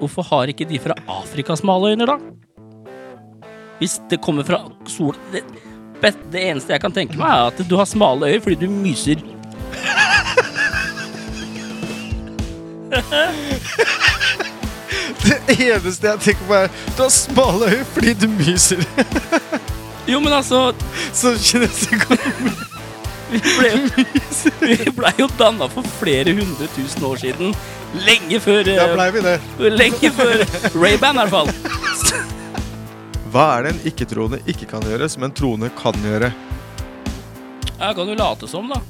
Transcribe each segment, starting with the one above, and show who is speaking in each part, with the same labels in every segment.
Speaker 1: Hvorfor har ikke de fra Afrika smale øyne, da? Hvis det kommer fra sol... Det, det eneste jeg kan tenke meg, er at du har smale øyne fordi du myser.
Speaker 2: Det eneste jeg tenker på, er du har smale øyne fordi du myser.
Speaker 1: Jo, men altså
Speaker 2: Så kinesisk
Speaker 1: Vi ble vi ble jo danna for flere hundre tusen år siden. Lenge før
Speaker 2: Da
Speaker 1: eh,
Speaker 2: blei vi det.
Speaker 1: Lenge før Ray-Ban, i hvert fall.
Speaker 2: Hva er det en ikke-troende ikke kan gjøre, som en troende kan gjøre?
Speaker 1: Jeg kan jo late som, da.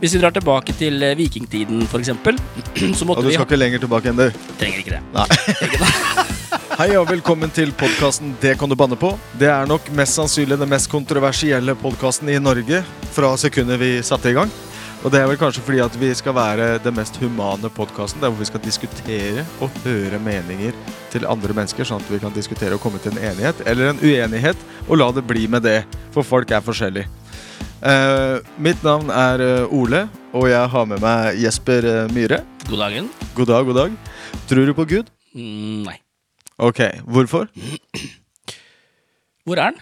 Speaker 1: Hvis vi drar tilbake til eh, vikingtiden, eksempel, så
Speaker 2: Og du
Speaker 1: vi
Speaker 2: skal
Speaker 1: ha
Speaker 2: ikke lenger tilbake enn det.
Speaker 1: Trenger ikke det.
Speaker 2: Nei. Hei og velkommen til podkasten Det kan du banne på. Det er nok mest sannsynlig den mest kontroversielle podkasten i Norge fra sekundet vi satte i gang. Og det er vel kanskje fordi at vi skal være den mest humane podkasten, der hvor vi skal diskutere og høre meninger til andre mennesker, sånn at vi kan diskutere og komme til en enighet eller en uenighet, og la det bli med det. For folk er forskjellige. Uh, mitt navn er eh, Ole, og jeg har med meg Jesper eh, Myhre.
Speaker 1: God dagen.
Speaker 2: God dag, god dag. Tror du på Gud?
Speaker 1: Mm, nei.
Speaker 2: Ok, hvorfor?
Speaker 1: Hvor er den?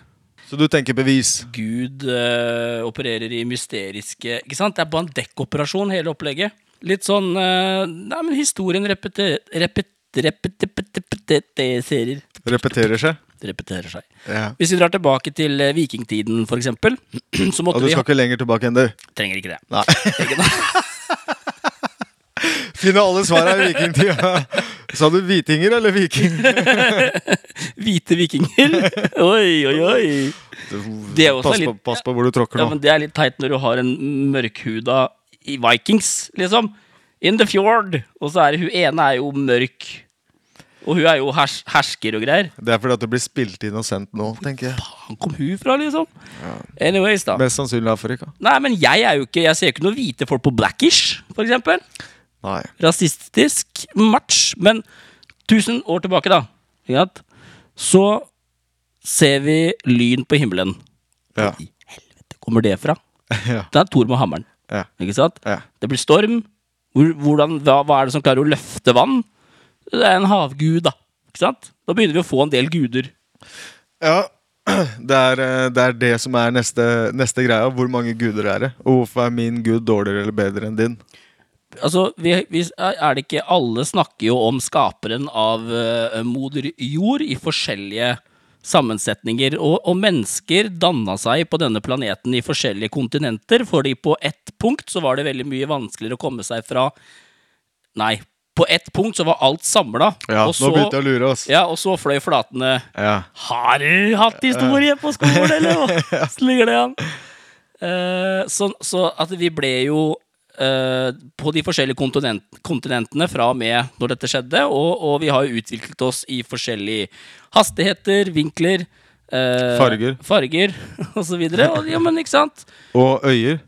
Speaker 2: Så du tenker bevis?
Speaker 1: Gud eh, opererer i mysteriske Ikke sant? Det er bare en dekkoperasjon, hele opplegget. Litt sånn eh, Nei, men historien repeter... Repet, repet, repet, repeterer.
Speaker 2: Repeterer seg?
Speaker 1: repeterer seg.
Speaker 2: Ja.
Speaker 1: Hvis vi drar tilbake til eh, vikingtiden, for eksempel, så
Speaker 2: Og
Speaker 1: du
Speaker 2: du
Speaker 1: vi
Speaker 2: skal
Speaker 1: ha
Speaker 2: ikke lenger tilbake enn du?
Speaker 1: Trenger ikke det.
Speaker 2: Nei. Finne alle svara i vikingtida. Sa du hvitinger eller viking?
Speaker 1: Hvite vikinger. Oi, oi, oi. Det er også
Speaker 2: pass,
Speaker 1: litt-
Speaker 2: på, pass på hvor du tråkker
Speaker 1: Ja,
Speaker 2: nå.
Speaker 1: men Det er litt teit når du har en mørkhuda i Vikings, liksom. In the fjord. Og så er det hun ene er jo mørk. Og hun er jo hers hersker og greier.
Speaker 2: Det er fordi at det blir spilt inn og sendt nå, tenker jeg.
Speaker 1: Han kom hun fra, liksom? Anyways, da.
Speaker 2: Mest sannsynlig Afrika.
Speaker 1: Nei, men jeg er jo ikke Jeg ser ikke noen hvite folk på Blackish, for eksempel.
Speaker 2: Nei.
Speaker 1: Rasistisk match. Men 1000 år tilbake, da, ikke sant? så ser vi lyn på himmelen.
Speaker 2: Ja.
Speaker 1: I helvete kommer det fra?
Speaker 2: Ja.
Speaker 1: Det er Thor med hammeren.
Speaker 2: Ja.
Speaker 1: Ikke sant? Det blir storm. Hvordan, hva, hva er det som klarer å løfte vann? Det er en havgud, da. Ikke sant? Da begynner vi å få en del guder.
Speaker 2: ja. Det er, eh, det er det som er neste, neste greia. Hvor mange guder er det? Og hvorfor er min gud dårligere eller bedre enn din?
Speaker 1: Altså, vi, vi, er det ikke Alle snakker jo om skaperen av uh, moder jord i forskjellige sammensetninger. Og, og mennesker danna seg på denne planeten i forskjellige kontinenter, fordi på ett punkt så var det veldig mye vanskeligere å komme seg fra Nei, på ett punkt så var alt samla.
Speaker 2: Ja,
Speaker 1: og,
Speaker 2: nå begynte jeg å lure oss.
Speaker 1: ja, og så fløy flatene
Speaker 2: Ja.
Speaker 1: Har du hatt historie på skolen, eller hva? ligger det an? Uh, så, så at vi ble jo eh, på de forskjellige kontinent, kontinentene fra og med når dette skjedde, og, og vi har jo utviklet oss i forskjellige hastigheter, vinkler eh,
Speaker 2: Farger.
Speaker 1: Farger, og så videre. Og, ja, men ikke sant?
Speaker 2: Og øyer.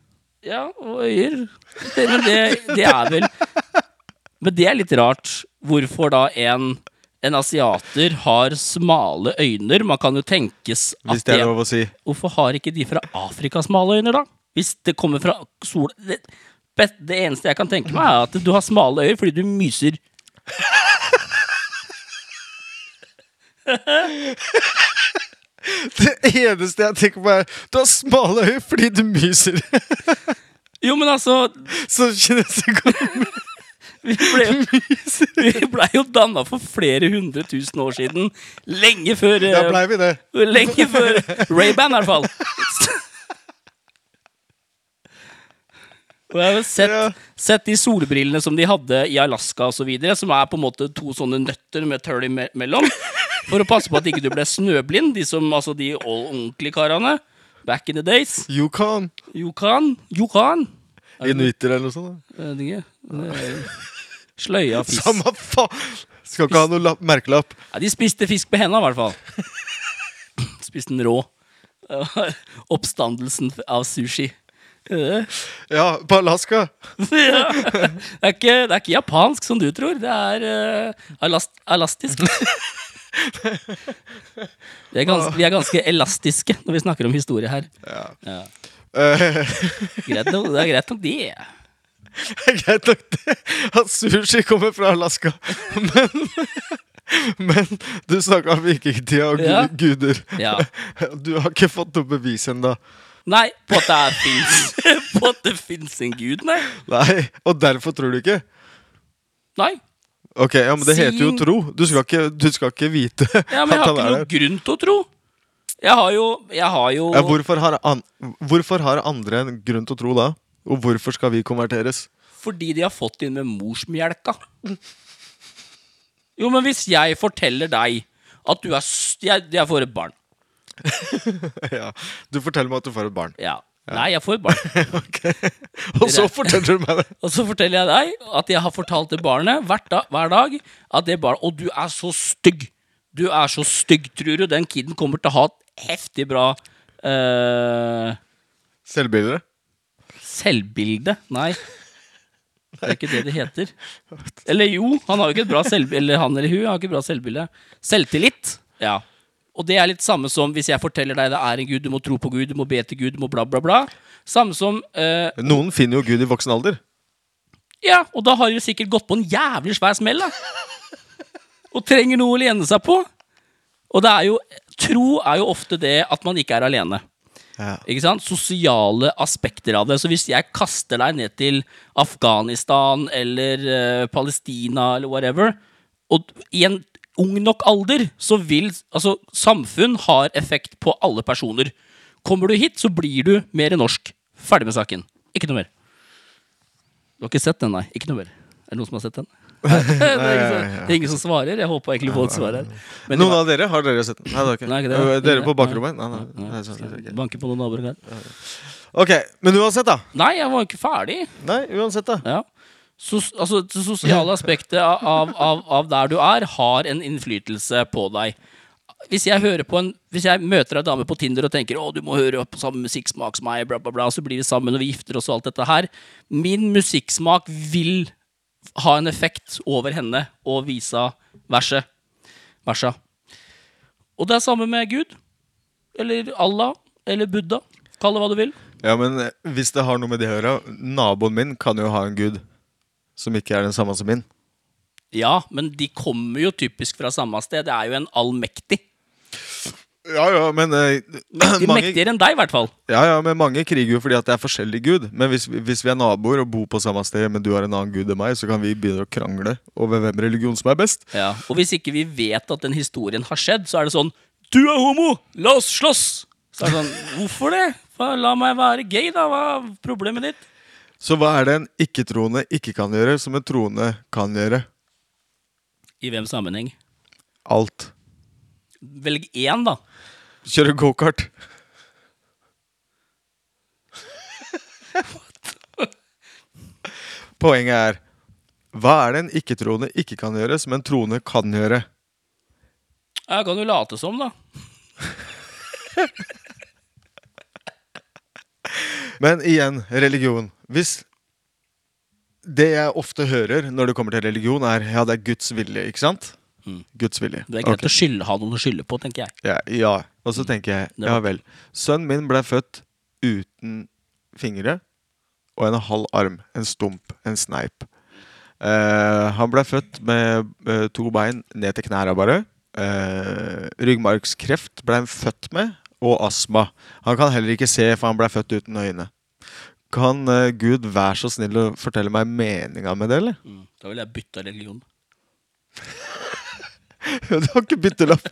Speaker 1: Ja, og øyer. Det, men det, det er vel Men det er litt rart. Hvorfor da en, en asiater har smale øyne? Man kan jo tenkes at
Speaker 2: Hvis det er lov å si.
Speaker 1: Hvorfor har ikke de fra Afrika smale øyne, da? Hvis det kommer fra sol... Det, det eneste jeg kan tenke meg, er at du har smale øyer fordi du myser.
Speaker 2: Det eneste jeg tenker på, er du har smale øyne fordi du myser.
Speaker 1: Jo, men altså
Speaker 2: Så kinesisk
Speaker 1: Vi ble jo, vi ble jo danna for flere hundre tusen år siden. Lenge før
Speaker 2: Da
Speaker 1: eh,
Speaker 2: blei vi det.
Speaker 1: Lenge før Ray-Ban, i hvert fall. Og jeg har sett, sett de solbrillene som de hadde i Alaska videre, som er på en måte to sånne nøtter med tøll imellom. For å passe på at ikke du ble snøblind, de som, altså de ordentlige karene. Back in the days.
Speaker 2: Yukon.
Speaker 1: Yukon. Yukon.
Speaker 2: Inuitter eller noe sånt.
Speaker 1: Jeg vet ikke. Sløya fisk.
Speaker 2: Samme faen! Skal ikke ha noe lapp, merkelapp.
Speaker 1: Ja, de spiste fisk på henda, i hvert fall. Spiste den rå. Oppstandelsen av sushi.
Speaker 2: Ja, på Alaska.
Speaker 1: ja. det, er ikke, det er ikke japansk, som du tror. Det er uh, alast, elastisk. Vi er, ganske, vi er ganske elastiske når vi snakker om historie her.
Speaker 2: Ja.
Speaker 1: Ja.
Speaker 2: Eh,
Speaker 1: Greit nok, det er greit nok, det.
Speaker 2: greit nok det at sushi kommer fra Alaska, men Men du snakka om vikingtida og
Speaker 1: Ja.
Speaker 2: guder.
Speaker 1: Ja.
Speaker 2: Du har ikke fått noe bevis ennå.
Speaker 1: Nei, på at det fins På at det fins en gud, nei.
Speaker 2: Nei, og derfor tror du ikke?
Speaker 1: Nei.
Speaker 2: Ok, ja, men det heter jo tro. Du skal ikke, du skal ikke vite
Speaker 1: Ja, men jeg har ikke
Speaker 2: er
Speaker 1: noen grunn til å tro. Jeg har jo Jeg har jo
Speaker 2: Ja, hvorfor, har an, hvorfor har andre en grunn til å tro da? Og hvorfor skal vi konverteres?
Speaker 1: Fordi de har fått inn med morsmjelka. Jo, men hvis jeg forteller deg at du er Jeg, jeg får et barn.
Speaker 2: ja, Du forteller meg at du får et barn.
Speaker 1: Ja. Nei, jeg får et barn.
Speaker 2: okay. Og så forteller du meg det.
Speaker 1: Og så forteller jeg deg at jeg har fortalt det barnet da, hver dag at det barnet Og du er så stygg! Du er så stygg, tror du. Den kiden kommer til å ha et heftig bra uh...
Speaker 2: Selvbilde?
Speaker 1: selvbilde. Nei. Det er ikke det det heter. Eller jo, han har jo ikke et bra selvbilde. Eller han eller hun har ikke et bra selvbilde. Selvtillit. Ja. Og det er litt samme som hvis jeg forteller deg det er en gud, du må tro på Gud, du må be til Gud, du må bla, bla, bla. Samme som eh,
Speaker 2: Noen finner jo Gud i voksen alder.
Speaker 1: Ja, og da har de sikkert gått på en jævlig svær smell, da. Og trenger noe å lene seg på. Og det er jo Tro er jo ofte det at man ikke er alene.
Speaker 2: Ja.
Speaker 1: Ikke sant? Sosiale aspekter av det. Så hvis jeg kaster deg ned til Afghanistan eller uh, Palestina eller whatever, og i en ung nok alder, så vil Altså, samfunn har effekt på alle personer. Kommer du hit, så blir du mer norsk. Ferdig med saken. Ikke noe mer. Du har ikke sett den, nei? Ikke noe mer. Er det noen som har sett den? det, er ingen som, det er ingen som svarer. Jeg håper egentlig folk svarer. Men
Speaker 2: Noen av dere har dere sett den? Nei, det ikke.
Speaker 1: Nei, ikke det.
Speaker 2: Dere på
Speaker 1: Nei.
Speaker 2: bakrommet? Nei, nei. nei, nei. ok.
Speaker 1: Banke på noen naboer her.
Speaker 2: Ok, men uansett, da.
Speaker 1: Nei, jeg var ikke ferdig.
Speaker 2: Nei, uansett, da.
Speaker 1: Ja. Sos, altså, det sosiale aspektet av, av, av der du er, har en innflytelse på deg. Hvis jeg, på en, hvis jeg møter ei dame på Tinder og tenker å, du må høre på samme musikksmak som meg, bla, bla, bla, så blir vi sammen og vi gifter oss og alt dette her Min musikksmak vil ha en effekt over henne og vise verset. Versa. Og det er samme med Gud. Eller Allah. Eller Buddha. Kall det hva du vil.
Speaker 2: Ja, men hvis det har noe med det å gjøre Naboen min kan jo ha en gud som ikke er den samme som min.
Speaker 1: Ja, men de kommer jo typisk fra samme sted. Det er jo en allmektig.
Speaker 2: Ja, ja, men eh, mange,
Speaker 1: Mektigere enn deg, i hvert fall.
Speaker 2: ja, ja, men mange kriger jo fordi at det er forskjellig gud. Men hvis, hvis vi er naboer og bor på samme sted, men du har en annen gud enn meg, så kan vi begynne å krangle over hvem religion som er best.
Speaker 1: Ja. Og hvis ikke vi vet at den historien har skjedd, så er det sånn Du er homo! La oss slåss! Så er det sånn Hvorfor det? La meg være gay, da. Hva er problemet ditt?
Speaker 2: Så hva er det en ikke-troende ikke kan gjøre, som en troende kan gjøre?
Speaker 1: I hvem sammenheng?
Speaker 2: Alt.
Speaker 1: Velg én, da.
Speaker 2: Kjøre gokart. Poenget er Hva er det en ikke-troende ikke kan gjøre, som en troende kan gjøre?
Speaker 1: Jeg kan jo late som, da.
Speaker 2: Men igjen, religion. Hvis Det jeg ofte hører når det kommer til religion, er ja, det er Guds vilje, ikke sant?
Speaker 1: Mm.
Speaker 2: Guds vilje.
Speaker 1: Det er greit
Speaker 2: okay.
Speaker 1: å skylde, ha noen å skylde på, tenker jeg.
Speaker 2: Ja, ja. Og så tenker jeg ja vel. Sønnen min ble født uten fingre og en halv arm. En stump. En sneip. Uh, han ble født med uh, to bein ned til knærne bare. Uh, ryggmargskreft ble han født med, og astma. Han kan heller ikke se, for han ble født uten øyne. Kan eh, Gud være så snill å fortelle meg meninga med det, eller?
Speaker 1: Mm. Da vil jeg bytte religion.
Speaker 2: Du har ikke byttelapp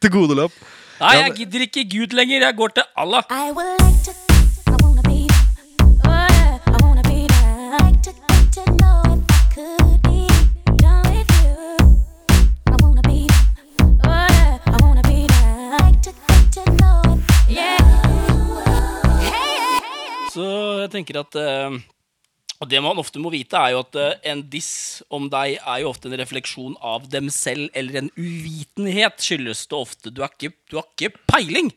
Speaker 2: til godelapp.
Speaker 1: Nei, jeg gidder ikke Gud lenger. Jeg går til Allah.
Speaker 3: I will like
Speaker 1: Så jeg tenker at eh, Og det man ofte må vite, er jo at eh, en diss om deg er jo ofte en refleksjon av dem selv, eller en uvitenhet skyldes det ofte. Du har ikke, du har ikke peiling!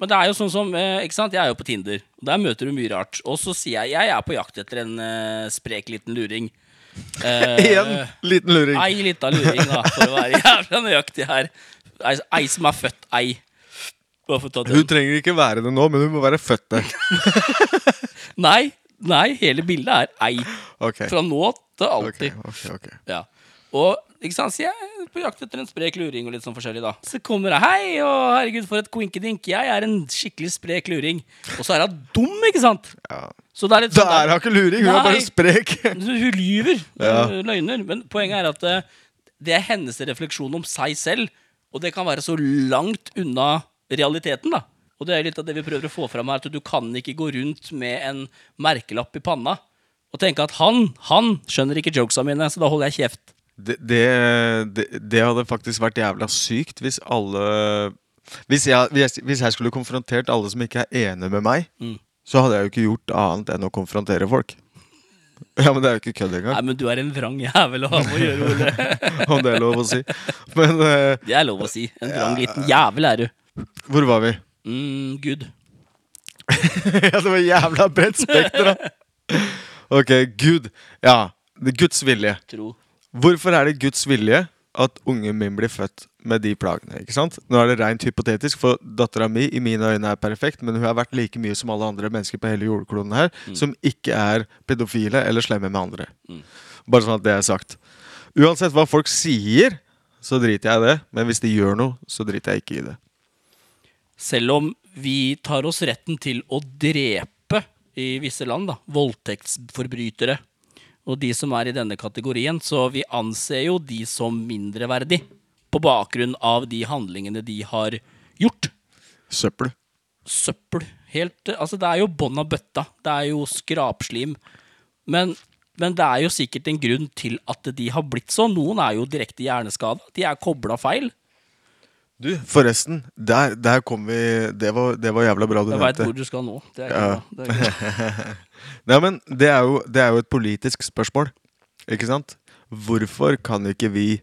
Speaker 1: Men det er jo sånn som eh, ikke sant? Jeg er jo på Tinder. og Der møter du mye rart. Og så sier jeg jeg er på jakt etter en uh, sprek liten luring.
Speaker 2: Én uh, liten luring.
Speaker 1: Ei lita luring, da, for å være jævla nøyaktig her. Ei, ei som er født ei. Bare for å ta den.
Speaker 2: Hun trenger ikke være det nå, men hun må være født der.
Speaker 1: Nei, Nei, hele bildet er ei.
Speaker 2: Okay.
Speaker 1: Fra nå til alltid.
Speaker 2: Okay, okay,
Speaker 1: Ja. Og ikke sant, så jeg er på jakt etter en sprek luring og litt sånn forskjellig, da. Så kommer jeg Hei, og herregud, for et kvinkedink. Jeg er en skikkelig sprek luring. Og så er hun dum, ikke sant?
Speaker 2: Ja.
Speaker 1: Så det er litt
Speaker 2: Da
Speaker 1: sånn
Speaker 2: er hun ikke luring, hun er
Speaker 1: Nei.
Speaker 2: bare sprek.
Speaker 1: Hun lyver.
Speaker 2: Ja.
Speaker 1: Løgner. Men poenget er at eh, det er hennes refleksjon om seg selv, og det kan være så langt unna realiteten, da. Og det er litt av det vi prøver å få fram her, at du kan ikke gå rundt med en merkelapp i panna og tenke at han, han skjønner ikke jokesa mine, så da holder jeg kjeft.
Speaker 2: Det, det, det, hadde faktisk vært jævla sykt hvis alle hvis jeg, hvis, jeg skulle konfrontert alle som ikke er enige med meg,
Speaker 1: Mm.
Speaker 2: så hadde jeg jo ikke gjort annet enn å konfrontere folk. Ja, men det er jo ikke kødd engang.
Speaker 1: Nei, men du er en vrang jævel å ha med å gjøre, Ole.
Speaker 2: om det er lov å si. Men uh,
Speaker 1: Det er lov å si. En vrang liten jævel er du.
Speaker 2: Hvor var vi?
Speaker 1: Mm, Gud.
Speaker 2: ja, det var jævla bredt spekter, da. Ok, Gud. Ja, det er Guds vilje.
Speaker 1: Tro.
Speaker 2: Hvorfor er det Guds vilje at ungen min blir født med de plagene? ikke sant? Nå er det rent hypotetisk, for dattera mi i mine øyne er perfekt, men hun har vært like mye som alle andre mennesker på hele jordkloden her, som ikke er pedofile eller slemme med andre. Bare sånn at det er sagt. Uansett hva folk sier, så driter jeg i det. Men hvis de gjør noe, så driter jeg ikke i det.
Speaker 1: Selv om vi tar oss retten til å drepe i visse land, da, voldtektsforbrytere, og de som er i denne kategorien, så vi anser jo de som mindreverdig på bakgrunn av de handlingene de har gjort.
Speaker 2: Søppel.
Speaker 1: Søppel. Helt, altså det er jo bånn av bøtta. Det er jo skrapslim. Men, men det er jo sikkert en grunn til at de har blitt sånn. Noen er jo direkte hjerneskada. De er kobla feil.
Speaker 2: Du, forresten. Der, der kom vi Det var, det var jævla bra du
Speaker 1: Jeg veit hvor du skal nå. Det er,
Speaker 2: Ja.
Speaker 1: det er.
Speaker 2: Nei, men det er, jo, det er jo et politisk spørsmål. Ikke sant? Hvorfor kan ikke vi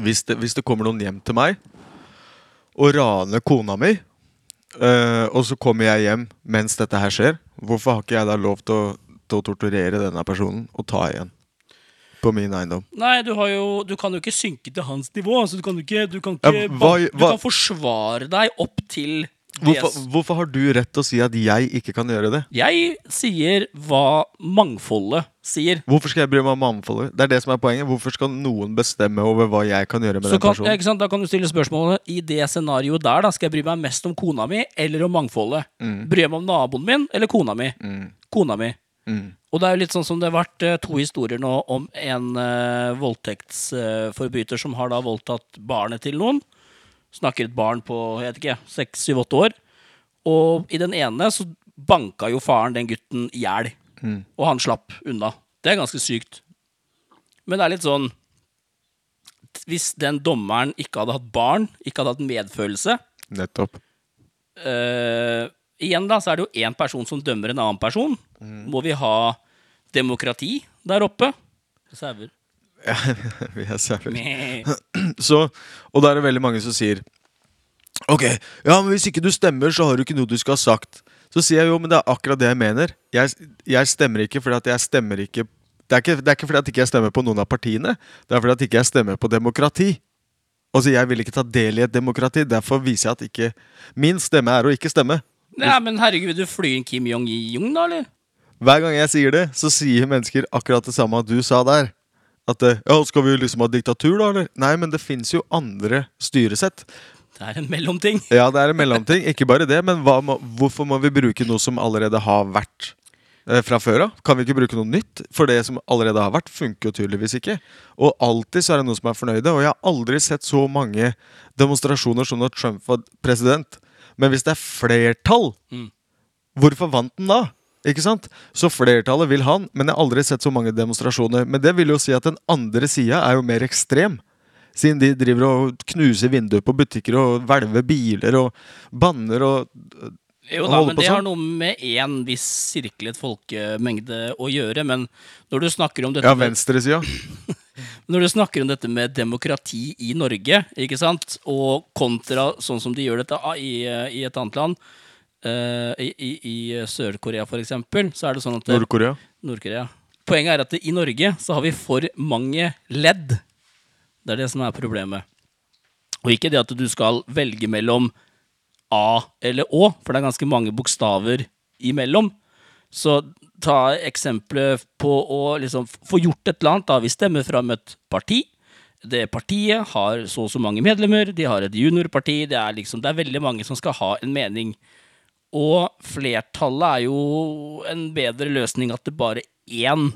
Speaker 2: Hvis det, hvis det kommer noen hjem til meg og raner kona mi, øh, og så kommer jeg hjem mens dette her skjer, hvorfor har ikke jeg da lov til å, til å torturere denne personen og ta igjen? På min eiendom.
Speaker 1: Nei, du, har jo, du kan jo ikke synke til hans nivå. Altså, du kan ikke, du kan ikke
Speaker 2: Ja, hva-
Speaker 1: du kan forsvare deg opp til
Speaker 2: Hvorfor, hvorfor har du rett til å si at jeg ikke kan gjøre det?
Speaker 1: Jeg sier hva mangfoldet sier.
Speaker 2: Hvorfor skal jeg bry meg om mangfoldet? Det er det som er poenget. Hvorfor skal noen bestemme over hva jeg kan gjøre med
Speaker 1: Så
Speaker 2: den
Speaker 1: kan,
Speaker 2: personen?
Speaker 1: sant, da kan du stille spørsmålet I det scenarioet der, da skal jeg bry meg mest om kona mi eller om mangfoldet? Bryr jeg meg om naboen min eller kona mi? Kona mi.
Speaker 2: Mm.
Speaker 1: Og det er jo litt sånn som det har vært eh, to historier nå om en uh, voldtektsforbryter som har da voldtatt barnet til noen. Snakker et barn på jeg vet ikke, seks, syv, åtte år. Og i den ene så banka jo faren den gutten i hjel. Og han slapp unna. Det er ganske sykt. Men det er litt sånn Hvis den dommeren ikke hadde hatt barn, ikke hadde hatt medfølelse
Speaker 2: Nettopp.
Speaker 1: eh, Igjen da, så er det jo én person som dømmer en annen person. Må vi ha demokrati der oppe? Sauer.
Speaker 2: Vi er sauer. Så, og da er det veldig mange som sier Ok, ja, men hvis ikke du stemmer, så har du ikke noe du skal ha sagt. Så sier jeg jo, men det er akkurat det jeg mener. Jeg, jeg stemmer ikke fordi at jeg stemmer ikke det er, ikke det er ikke fordi at ikke jeg stemmer på noen av partiene. Det er fordi at ikke jeg stemmer på demokrati. Altså, Jeg vil ikke ta del i et demokrati. Derfor viser jeg at ikke Min stemme er å ikke stemme.
Speaker 1: Nei, men herregud, du flyr inn Kim Jong-Jong da, eller?
Speaker 2: Hver gang jeg sier det, så sier mennesker akkurat det samme du sa der. At eh, ja, skal vi liksom ha diktatur, da, eller? Nei, men det fins jo andre styresett.
Speaker 1: Det er en mellomting.
Speaker 2: Ja, det er en mellomting. Ikke bare det, men må, hvorfor må vi bruke noe som allerede har vært eh, fra før av? Kan vi ikke bruke noe nytt? For det som allerede har vært, funker jo tydeligvis ikke. Og alltid så er det noen som er fornøyde. Og jeg har aldri sett så mange demonstrasjoner som når Trump var president. Men hvis det er flertall,
Speaker 1: Mm.
Speaker 2: hvorfor vant den da? Ikke sant? Så flertallet vil han, men jeg har aldri sett så mange demonstrasjoner. Men det vil jo si at den andre sida er jo mer ekstrem. Siden de driver og knuser vinduer på butikker og hvelver biler og banner og
Speaker 1: Jo da, men det
Speaker 2: sånn.
Speaker 1: har noe med én viss sirklet folkemengde å gjøre. Men når du snakker om dette
Speaker 2: Ja, venstresida.
Speaker 1: Når du snakker om dette med demokrati i Norge, ikke sant, og kontra sånn som de gjør dette ah, i, i et annet land, uh, i, i, i Sør-Korea for eksempel, så er det sånn at
Speaker 2: Nord-Korea.
Speaker 1: Nord-Korea. Poenget er at i Norge så har vi for mange ledd. Det er det som er problemet. Og ikke det at du skal velge mellom A eller Å, for det er ganske mange bokstaver imellom. Så ta eksempelet på å liksom få gjort et eller annet. da Vi stemmer fram et parti. Det partiet har så og så mange medlemmer, de har et juniorparti. Det er liksom, det er veldig mange som skal ha en mening. Og flertallet er jo en bedre løsning at det bare én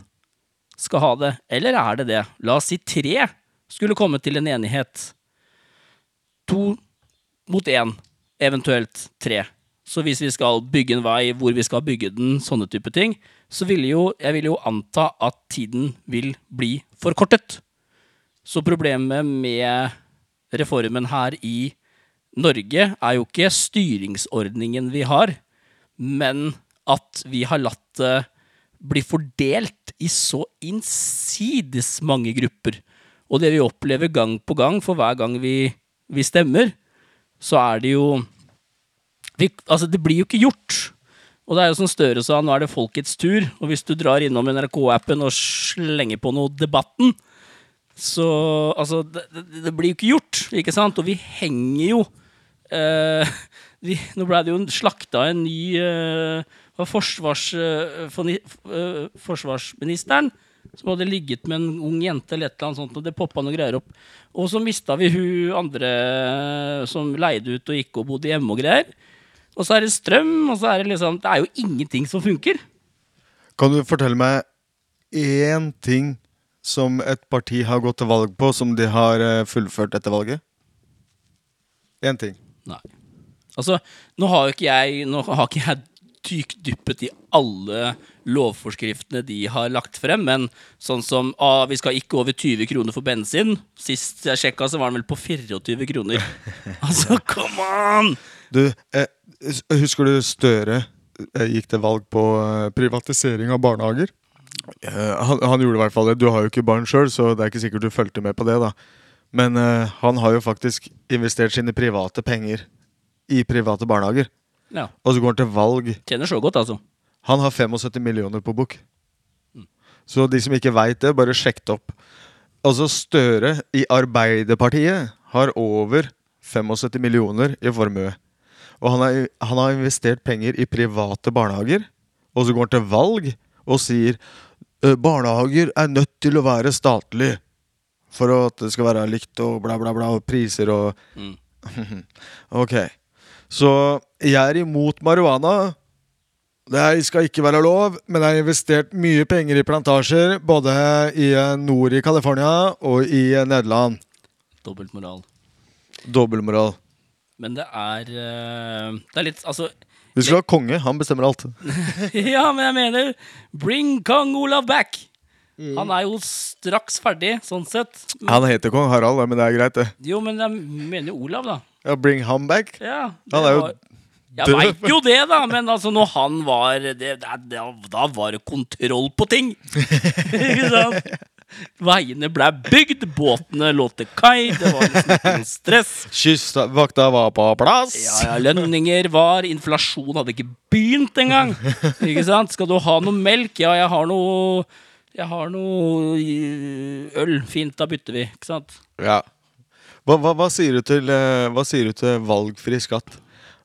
Speaker 1: skal ha det. Eller er det det? La oss si tre skulle komme til en enighet. To mot én, eventuelt tre. Så hvis vi skal bygge en vei, hvor vi skal bygge den, sånne type ting, så vil jo, jeg vil jo anta at tiden vil bli forkortet. Så problemet med reformen her i Norge er jo ikke styringsordningen vi har, men at vi har latt det bli fordelt i så innsides mange grupper. Og det vi opplever gang på gang, for hver gang vi, vi stemmer, så er det jo vi, Altså, det blir jo ikke gjort. Og det er jo som Støre sa, nå er det folkets tur. Og hvis du drar innom NRK-appen og slenger på noe Debatten, så Altså, det, det, det blir jo ikke gjort, ikke sant? Og vi henger jo eh, vi, Nå ble det jo slakta en ny eh, forsvars, eh, for, eh, forsvarsministeren som hadde ligget med en ung jente eller et eller annet sånt, og det poppa noe greier opp. Og så mista vi hun andre eh, som leide ut og gikk og bodde hjemme og greier. Og så er det strøm, og så er det liksom Det er jo ingenting som funker.
Speaker 2: Kan du fortelle meg én ting som et parti har gått til valg på, som de har eh, fullført etter valget? Én ting.
Speaker 1: Nei. Altså, nå har jo ikke jeg Nå har ikke jeg dykdyppet i alle lovforskriftene de har lagt frem, men sånn som ah, vi skal ikke over 20 kroner for bensin. Sist jeg sjekka, så var den vel på 24 kroner. altså, come on!
Speaker 2: Du, eh, husker du Støre eh, gikk til valg på eh, privatisering av barnehager? Eh, han, han gjorde i hvert fall det. Du har jo ikke barn sjøl, så det er ikke sikkert du fulgte med på det. da Men uh, han har jo faktisk investert sine private penger i private barnehager.
Speaker 1: Ja,
Speaker 2: Og så går han til valg
Speaker 1: Tjener så godt, altså.
Speaker 2: Han har 75 millioner på bok. Så de som ikke veit det, bare sjekk det opp. Altså Støre i Arbeiderpartiet har over 75 millioner i formue. Og han har, han har investert penger i private barnehager. Og så går han til valg og sier «Eh, barnehager er nødt til å være statlig. For at det skal være likt og bla, bla, bla, og priser og
Speaker 1: Mm.
Speaker 2: Ok. Så jeg er imot marihuana. Det er- skal ikke være lov, men jeg har investert mye penger i plantasjer, både i eh, nord i California og i eh, Nederland.
Speaker 1: Dobbeltmoral.
Speaker 2: Dobbeltmoral.
Speaker 1: Men det er eh, Det er litt Altså
Speaker 2: Vi skulle ha konge, han bestemmer alt.
Speaker 1: Ja, men jeg mener Bring kong Olav back! Han er jo straks ferdig, sånn sett.
Speaker 2: Han heter kong Harald, men det er greit, det.
Speaker 1: Jo, men jeg mener jo Olav, da.
Speaker 2: Ja, Bring ham back.
Speaker 1: Ja,
Speaker 2: Han er jo
Speaker 1: var- Jeg veit jo det, da, men altså, når han var det, det, da var det kontroll på ting. Ikke sant? Veiene ble bygd, båtene lå til kai, det var liksom ikke noe stress.
Speaker 2: Kystvakta var på plass.
Speaker 1: Ja, ja, lønninger var Inflasjon hadde ikke begynt engang. Ikke sant? Skal du ha noe melk? Ja, jeg har noe Jeg har noe øl. Fint, da bytter vi. Ikke sant?
Speaker 2: Ja. Hva, hva, hva, sier du til, eh, hva sier du til valgfri skatt?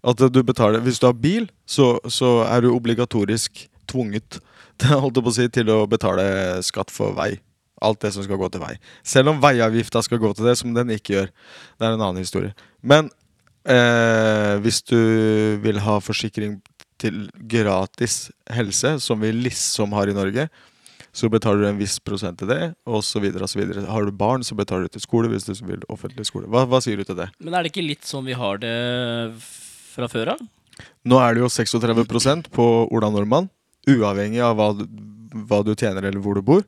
Speaker 2: At eh, du betaler Hvis du har bil, så, så er du obligatorisk tvunget holdt jeg på å si, til å betale skatt for vei. Alt det som skal gå til vei. Selv om veiavgifta skal gå til det, som den ikke gjør. Det er en annen historie. Men eh, hvis du vil ha forsikring til gratis helse, som vi liksom har i Norge, så betaler du en viss prosent til det, så videre. Har du barn, så betaler du til skole hvis du vil offentlig skole. Hva, hva sier du til det?
Speaker 1: Men er det ikke litt sånn vi har det fra før av?
Speaker 2: Nå er det jo 36 på Ola Nordmann, uavhengig av hva, du- hva du tjener eller hvor du bor.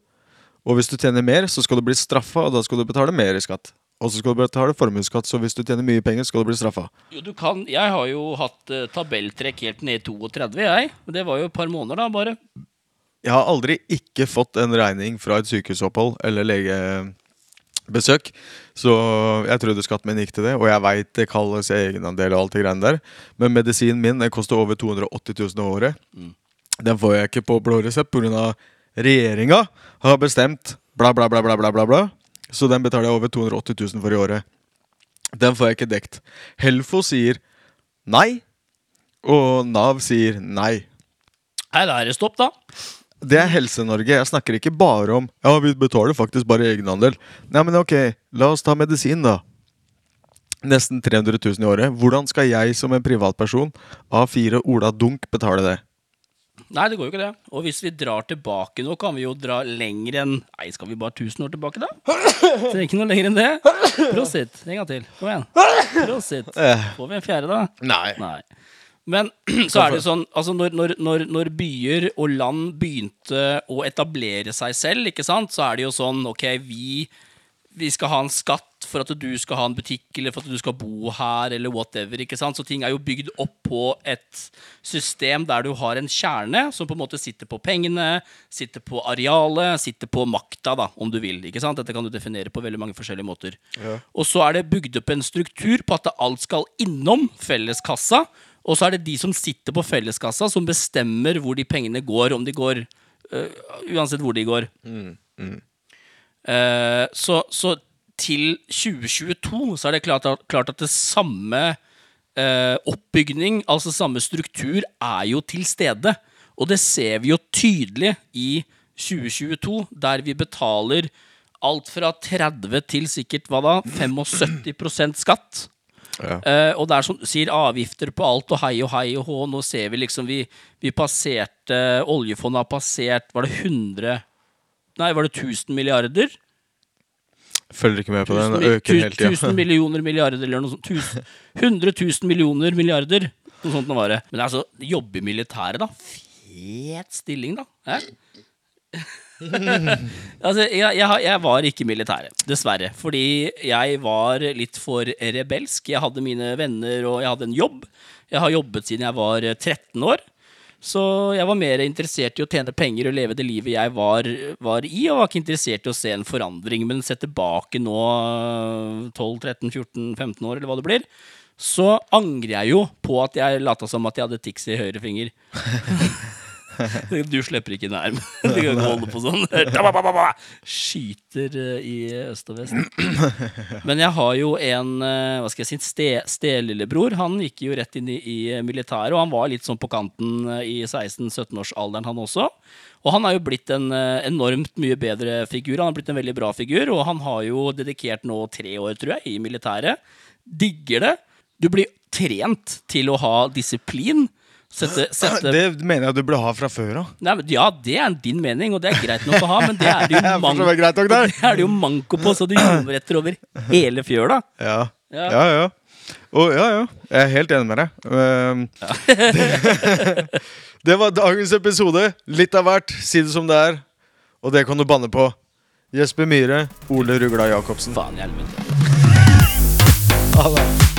Speaker 2: Og hvis du tjener mer, så skal du bli straffa, og da skal du betale mer i skatt. Og så skal du betale formuesskatt, så hvis du tjener mye penger, skal du bli straffa.
Speaker 1: Jo, du kan Jeg har jo hatt uh, tabelltrekk helt ned i 32, jeg. Det var jo et par måneder, da, bare.
Speaker 2: Jeg har aldri ikke fått en regning fra et sykehusopphold eller legebesøk. Så jeg trodde skatten min gikk til det, og jeg veit det kalles egenandel og alt det greiene der. Men medisinen min den koster over 280 000 i året. Den får jeg ikke på blå resept pga. Regjeringa har bestemt bla, bla, bla, bla, bla, bla, bla. Så den betaler jeg over 280 000 for i året. Den får jeg ikke dekt. Helfo sier nei, og Nav sier nei.
Speaker 1: Nei, da er det stopp, da.
Speaker 2: Det er Helse-Norge. Jeg snakker ikke bare om Ja, vi betaler faktisk bare egenandel. Nei, men ok, la oss ta medisin, da. Nesten 300 000 i året. Hvordan skal jeg som en privatperson, A4 Ola Dunk, betale det?
Speaker 1: Nei, det går jo ikke det. Og hvis vi drar tilbake nå, kan vi jo dra lenger enn Nei, skal vi bare 1000 år tilbake, da? Trenger ikke noe lenger enn det. Prosit. En gang til. Kom igjen. Prosit. Får vi en fjerde, da?
Speaker 2: Nei.
Speaker 1: Nei. Men så er det sånn altså når, når, når, byer og land begynte å etablere seg selv, ikke sant, så er det jo sånn Ok, vi, vi skal ha en skatt for at du skal ha en butikk, eller for at du skal bo her, eller whatever. ikke sant? Så ting er jo bygd opp på et system der du har en kjerne som på en måte sitter på pengene, sitter på arealet, sitter på makta, da, om du vil. ikke sant? Dette kan du definere på veldig mange forskjellige måter. Og så er det bygd opp en struktur på at alt skal innom felleskassa. Og så er det de som sitter på felleskassa, som bestemmer hvor de pengene går, om de går øh, Uansett hvor de går. Eh, så, så til 2022 så er det klart at, klart at det samme eh, oppbygning, altså samme struktur, er jo til stede. Og det ser vi jo tydelig i 2022, der vi betaler alt fra 30 til sikkert hva da, 75 skatt.
Speaker 2: Ja.
Speaker 1: Uh, og det er som sier, avgifter på alt og hei og hei og hå. Nå ser vi liksom Vi, vi passerte Oljefondet har passert Var det 100 Nei, var det 1000 milliarder?
Speaker 2: Følger ikke med på den.
Speaker 1: 1000,
Speaker 2: Den øker hele tida.
Speaker 1: 1000 millioner milliarder eller noe sånt. 1000, 100 000 millioner milliarder. Noe sånt nå var det. Men altså, jobbe i militæret, da. Fet stilling, da. Hæ? altså, jeg, jeg, jeg var ikke i militæret, dessverre. Fordi jeg var litt for rebelsk. Jeg hadde mine venner, og jeg hadde en jobb. Jeg har jobbet siden jeg var eh, 13 år. Så jeg var mer interessert i å tjene penger og leve det livet jeg var, var i, og var ikke interessert i å se en forandring. Men se tilbake nå, 12-13-14-15 år, eller hva det blir, så angrer jeg jo på at jeg lata som at jeg hadde tics i høyre finger. Du slipper ikke nær. Du kan ikke holde på sånn. Skyter eh, i øst og vest. Men jeg har jo en eh, hva skal jeg si, ste, stelillebror. Han gikk jo rett inn i, i militæret, og han var litt sånn på kanten eh, i 16-17-årsalderen, han også. Og han har jo blitt en eh, enormt mye bedre figur. Han har blitt en veldig bra figur, og han har jo dedikert nå tre år, tror jeg, i militæret. Digger det. Du blir trent til å ha disiplin. Sette, sette
Speaker 2: Det mener jeg du burde ha fra før av.
Speaker 1: Ja, det er din mening, og det er greit nok å ha, men det er det jo,
Speaker 2: manko, det greit nok
Speaker 1: det er det jo manko på, så du jordretter over hele fjøla.
Speaker 2: Ja.
Speaker 1: Ja.
Speaker 2: Ja, ja. Oh, ja, ja. Jeg er helt enig med deg. Um, det, det var dagens episode. Litt av hvert. Si det som det er. Og det kan du banne på. Jesper Myhre, Ole Rugla Jacobsen.
Speaker 1: Faen i helvete.
Speaker 2: Ha det.